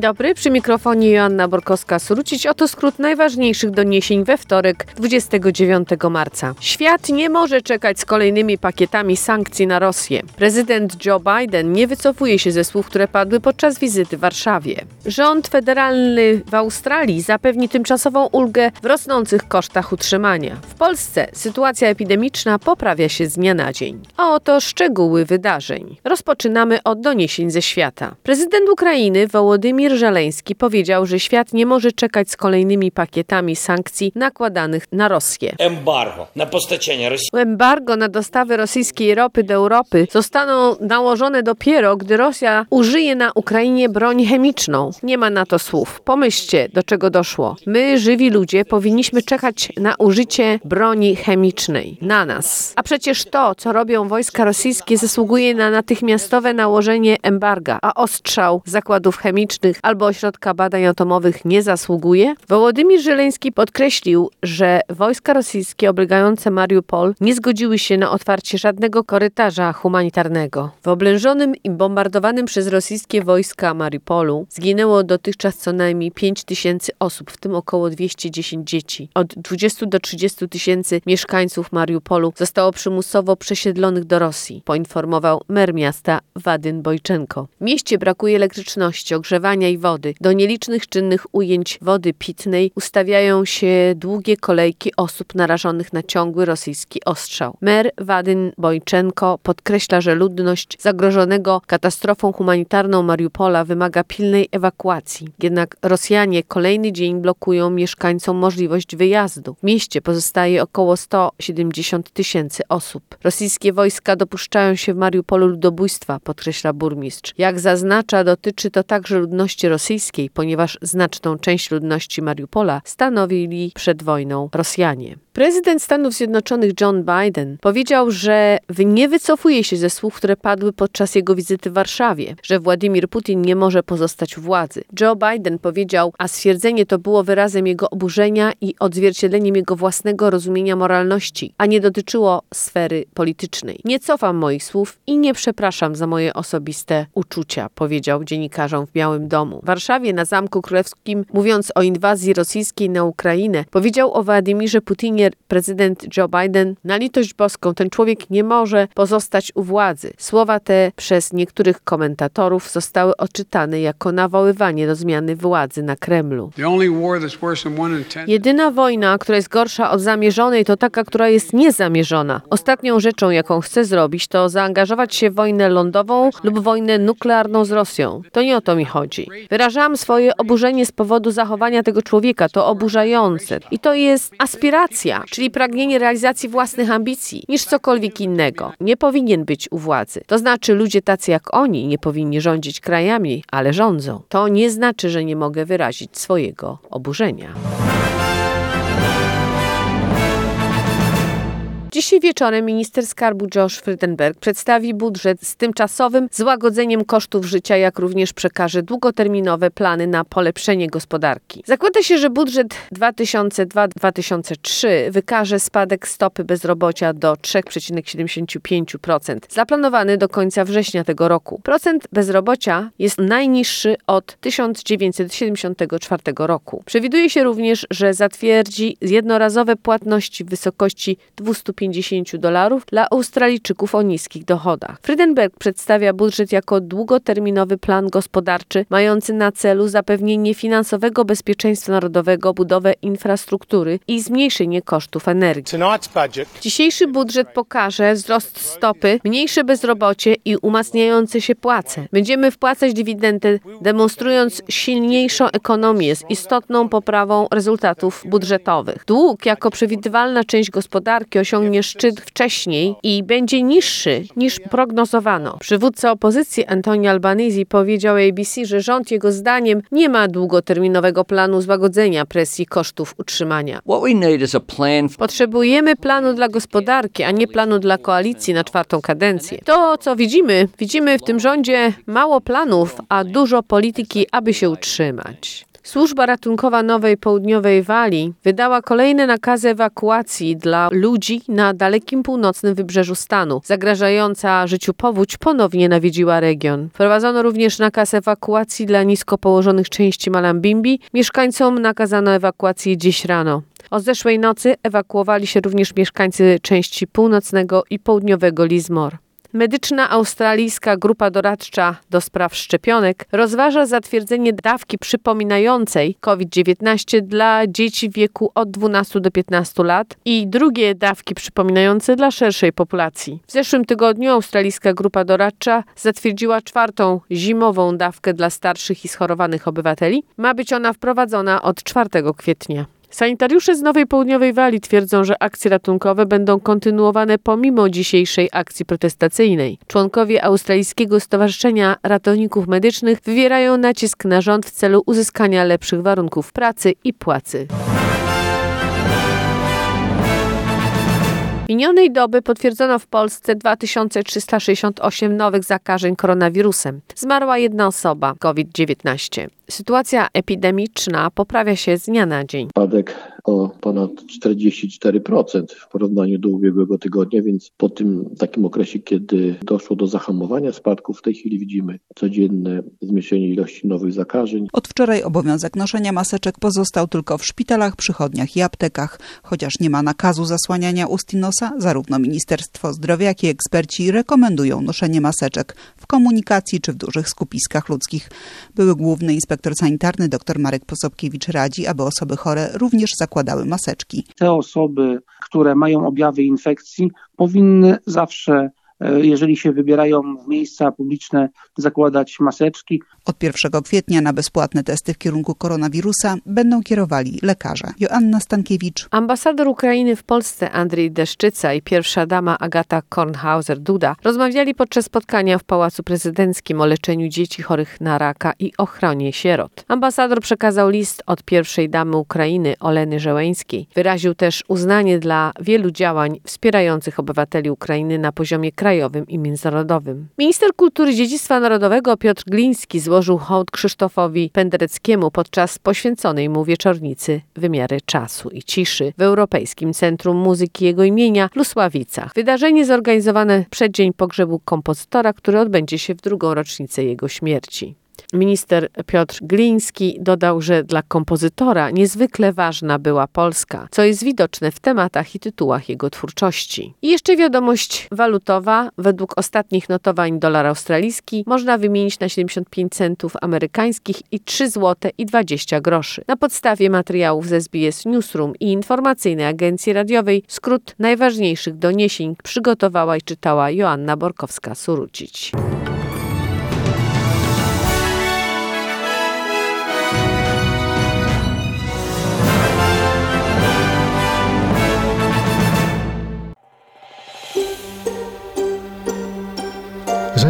Dzień dobry, przy mikrofonie Joanna Borkowska-Surucić. Oto skrót najważniejszych doniesień we wtorek, 29 marca. Świat nie może czekać z kolejnymi pakietami sankcji na Rosję. Prezydent Joe Biden nie wycofuje się ze słów, które padły podczas wizyty w Warszawie. Rząd federalny w Australii zapewni tymczasową ulgę w rosnących kosztach utrzymania. W Polsce sytuacja epidemiczna poprawia się z dnia na dzień. A oto szczegóły wydarzeń. Rozpoczynamy od doniesień ze świata. Prezydent Ukrainy Wołodymyr Premier Żeleński powiedział, że świat nie może czekać z kolejnymi pakietami sankcji nakładanych na Rosję. Embargo na postacienie Rosji. Embargo na dostawy rosyjskiej ropy do Europy zostaną nałożone dopiero, gdy Rosja użyje na Ukrainie broń chemiczną. Nie ma na to słów. Pomyślcie, do czego doszło. My, żywi ludzie, powinniśmy czekać na użycie broni chemicznej. Na nas. A przecież to, co robią wojska rosyjskie, zasługuje na natychmiastowe nałożenie embarga, a ostrzał zakładów chemicznych albo ośrodka badań atomowych nie zasługuje? Wołodymir Żeleński podkreślił, że wojska rosyjskie oblegające Mariupol nie zgodziły się na otwarcie żadnego korytarza humanitarnego. W oblężonym i bombardowanym przez rosyjskie wojska Mariupolu zginęło dotychczas co najmniej 5 tysięcy osób, w tym około 210 dzieci. Od 20 do 30 tysięcy mieszkańców Mariupolu zostało przymusowo przesiedlonych do Rosji, poinformował mer miasta Wadyn Bojczenko. W mieście brakuje elektryczności, ogrzewania i wody. Do nielicznych czynnych ujęć wody pitnej ustawiają się długie kolejki osób narażonych na ciągły rosyjski ostrzał. Mer Wadyn Bojczenko podkreśla, że ludność zagrożonego katastrofą humanitarną Mariupola wymaga pilnej ewakuacji. Jednak Rosjanie kolejny dzień blokują mieszkańcom możliwość wyjazdu. W mieście pozostaje około 170 tysięcy osób. Rosyjskie wojska dopuszczają się w Mariupolu ludobójstwa, podkreśla burmistrz. Jak zaznacza, dotyczy to także ludności rosyjskiej, ponieważ znaczną część ludności Mariupola stanowili przed wojną Rosjanie. Prezydent Stanów Zjednoczonych John Biden powiedział, że nie wycofuje się ze słów, które padły podczas jego wizyty w Warszawie, że Władimir Putin nie może pozostać u władzy. Joe Biden powiedział, a stwierdzenie to było wyrazem jego oburzenia i odzwierciedleniem jego własnego rozumienia moralności, a nie dotyczyło sfery politycznej. Nie cofam moich słów i nie przepraszam za moje osobiste uczucia, powiedział dziennikarzom w Białym Domu. W Warszawie na Zamku Królewskim, mówiąc o inwazji rosyjskiej na Ukrainę, powiedział o Władimirze Putinie prezydent Joe Biden, na litość boską, ten człowiek nie może pozostać u władzy. Słowa te przez niektórych komentatorów zostały odczytane jako nawoływanie do zmiany władzy na Kremlu. Jedyna wojna, która jest gorsza od zamierzonej, to taka, która jest niezamierzona. Ostatnią rzeczą, jaką chcę zrobić, to zaangażować się w wojnę lądową lub wojnę nuklearną z Rosją. To nie o to mi chodzi. Wyrażałam swoje oburzenie z powodu zachowania tego człowieka. To oburzające. I to jest aspiracja, czyli pragnienie realizacji własnych ambicji, niż cokolwiek innego. Nie powinien być u władzy. To znaczy, ludzie tacy jak oni nie powinni rządzić krajami, ale rządzą. To nie znaczy, że nie mogę wyrazić swojego oburzenia. Dzisiaj wieczorem minister skarbu Josh Frydenberg przedstawi budżet z tymczasowym złagodzeniem kosztów życia, jak również przekaże długoterminowe plany na polepszenie gospodarki. Zakłada się, że budżet 2002-2003 wykaże spadek stopy bezrobocia do 3,75%, zaplanowany do końca września tego roku. Procent bezrobocia jest najniższy od 1974 roku. Przewiduje się również, że zatwierdzi jednorazowe płatności w wysokości 250 250 dolarów dla Australijczyków o niskich dochodach. Frydenberg przedstawia budżet jako długoterminowy plan gospodarczy mający na celu zapewnienie finansowego bezpieczeństwa narodowego, budowę infrastruktury i zmniejszenie kosztów energii. Dzisiejszy budżet pokaże wzrost stopy, mniejsze bezrobocie i umacniające się płace. Będziemy wpłacać dywidendę, demonstrując silniejszą ekonomię z istotną poprawą rezultatów budżetowych. Dług jako przewidywalna część gospodarki osiągnie szczyt wcześniej i będzie niższy niż prognozowano. Przywódca opozycji Antoni Albanese powiedział ABC, że rząd jego zdaniem nie ma długoterminowego planu złagodzenia presji kosztów utrzymania. Potrzebujemy planu dla gospodarki, a nie planu dla koalicji na czwartą kadencję. To, co widzimy, widzimy w tym rządzie mało planów, a dużo polityki, aby się utrzymać. Służba ratunkowa Nowej Południowej Walii wydała kolejne nakazy ewakuacji dla ludzi na dalekim północnym wybrzeżu stanu. Zagrażająca życiu powódź ponownie nawiedziła region. Wprowadzono również nakaz ewakuacji dla nisko położonych części Malambimbi. Mieszkańcom nakazano ewakuację dziś rano. Od zeszłej nocy ewakuowali się również mieszkańcy części północnego i południowego Lismore. Medyczna australijska grupa doradcza do spraw szczepionek rozważa zatwierdzenie dawki przypominającej COVID-19 dla dzieci w wieku od 12 do 15 lat i drugie dawki przypominające dla szerszej populacji. W zeszłym tygodniu australijska grupa doradcza zatwierdziła czwartą zimową dawkę dla starszych i schorowanych obywateli. Ma być ona wprowadzona od 4 kwietnia. Sanitariusze z Nowej Południowej Walii twierdzą, że akcje ratunkowe będą kontynuowane pomimo dzisiejszej akcji protestacyjnej. Członkowie Australijskiego Stowarzyszenia Ratowników Medycznych wywierają nacisk na rząd w celu uzyskania lepszych warunków pracy i płacy. Minionej doby potwierdzono w Polsce 2368 nowych zakażeń koronawirusem. Zmarła jedna osoba COVID-19. Sytuacja epidemiczna poprawia się z dnia na dzień. spadek o ponad 44% w porównaniu do ubiegłego tygodnia, więc po tym takim okresie, kiedy doszło do zahamowania spadku, w tej chwili widzimy codzienne zmniejszenie ilości nowych zakażeń. Od wczoraj obowiązek noszenia maseczek pozostał tylko w szpitalach, przychodniach i aptekach. Chociaż nie ma nakazu zasłaniania ust i nosa, zarówno Ministerstwo Zdrowia, jak i eksperci rekomendują noszenie maseczek w komunikacji czy w dużych skupiskach ludzkich. Były główny inspektor sanitarny dr Marek Posobkiewicz radzi, aby osoby chore również zakładały maseczki. te osoby, które mają objawy infekcji, powinny zawsze, jeżeli się wybierają w miejsca publiczne, zakładać maseczki. Od 1 kwietnia na bezpłatne testy w kierunku koronawirusa będą kierowali lekarze. Joanna Stankiewicz, Ambasador Ukrainy w Polsce Andrzej Deszczyca i pierwsza dama Agata Kornhauser-Duda rozmawiali podczas spotkania w Pałacu Prezydenckim o leczeniu dzieci chorych na raka i ochronie sierot. Ambasador przekazał list od pierwszej damy Ukrainy Oleny Żeleńskiej. Wyraził też uznanie dla wielu działań wspierających obywateli Ukrainy na poziomie krajowym i międzynarodowym. Minister Kultury i Dziedzictwa Narodowego Piotr Gliński złożył hołd Krzysztofowi Pendereckiemu podczas poświęconej mu wieczornicy Wymiary Czasu i Ciszy w Europejskim Centrum Muzyki jego imienia w Lusławicach. Wydarzenie zorganizowane w przeddzień pogrzebu kompozytora, który odbędzie się w drugą rocznicę jego śmierci. Minister Piotr Gliński dodał, że dla kompozytora niezwykle ważna była Polska, co jest widoczne w tematach i tytułach jego twórczości. I jeszcze wiadomość walutowa. Według ostatnich notowań dolar australijski można wymienić na 75 centów amerykańskich i 3 zł i 20 groszy. Na podstawie materiałów z SBS Newsroom i informacyjnej agencji radiowej skrót najważniejszych doniesień przygotowała i czytała Joanna Borkowska-Surucić.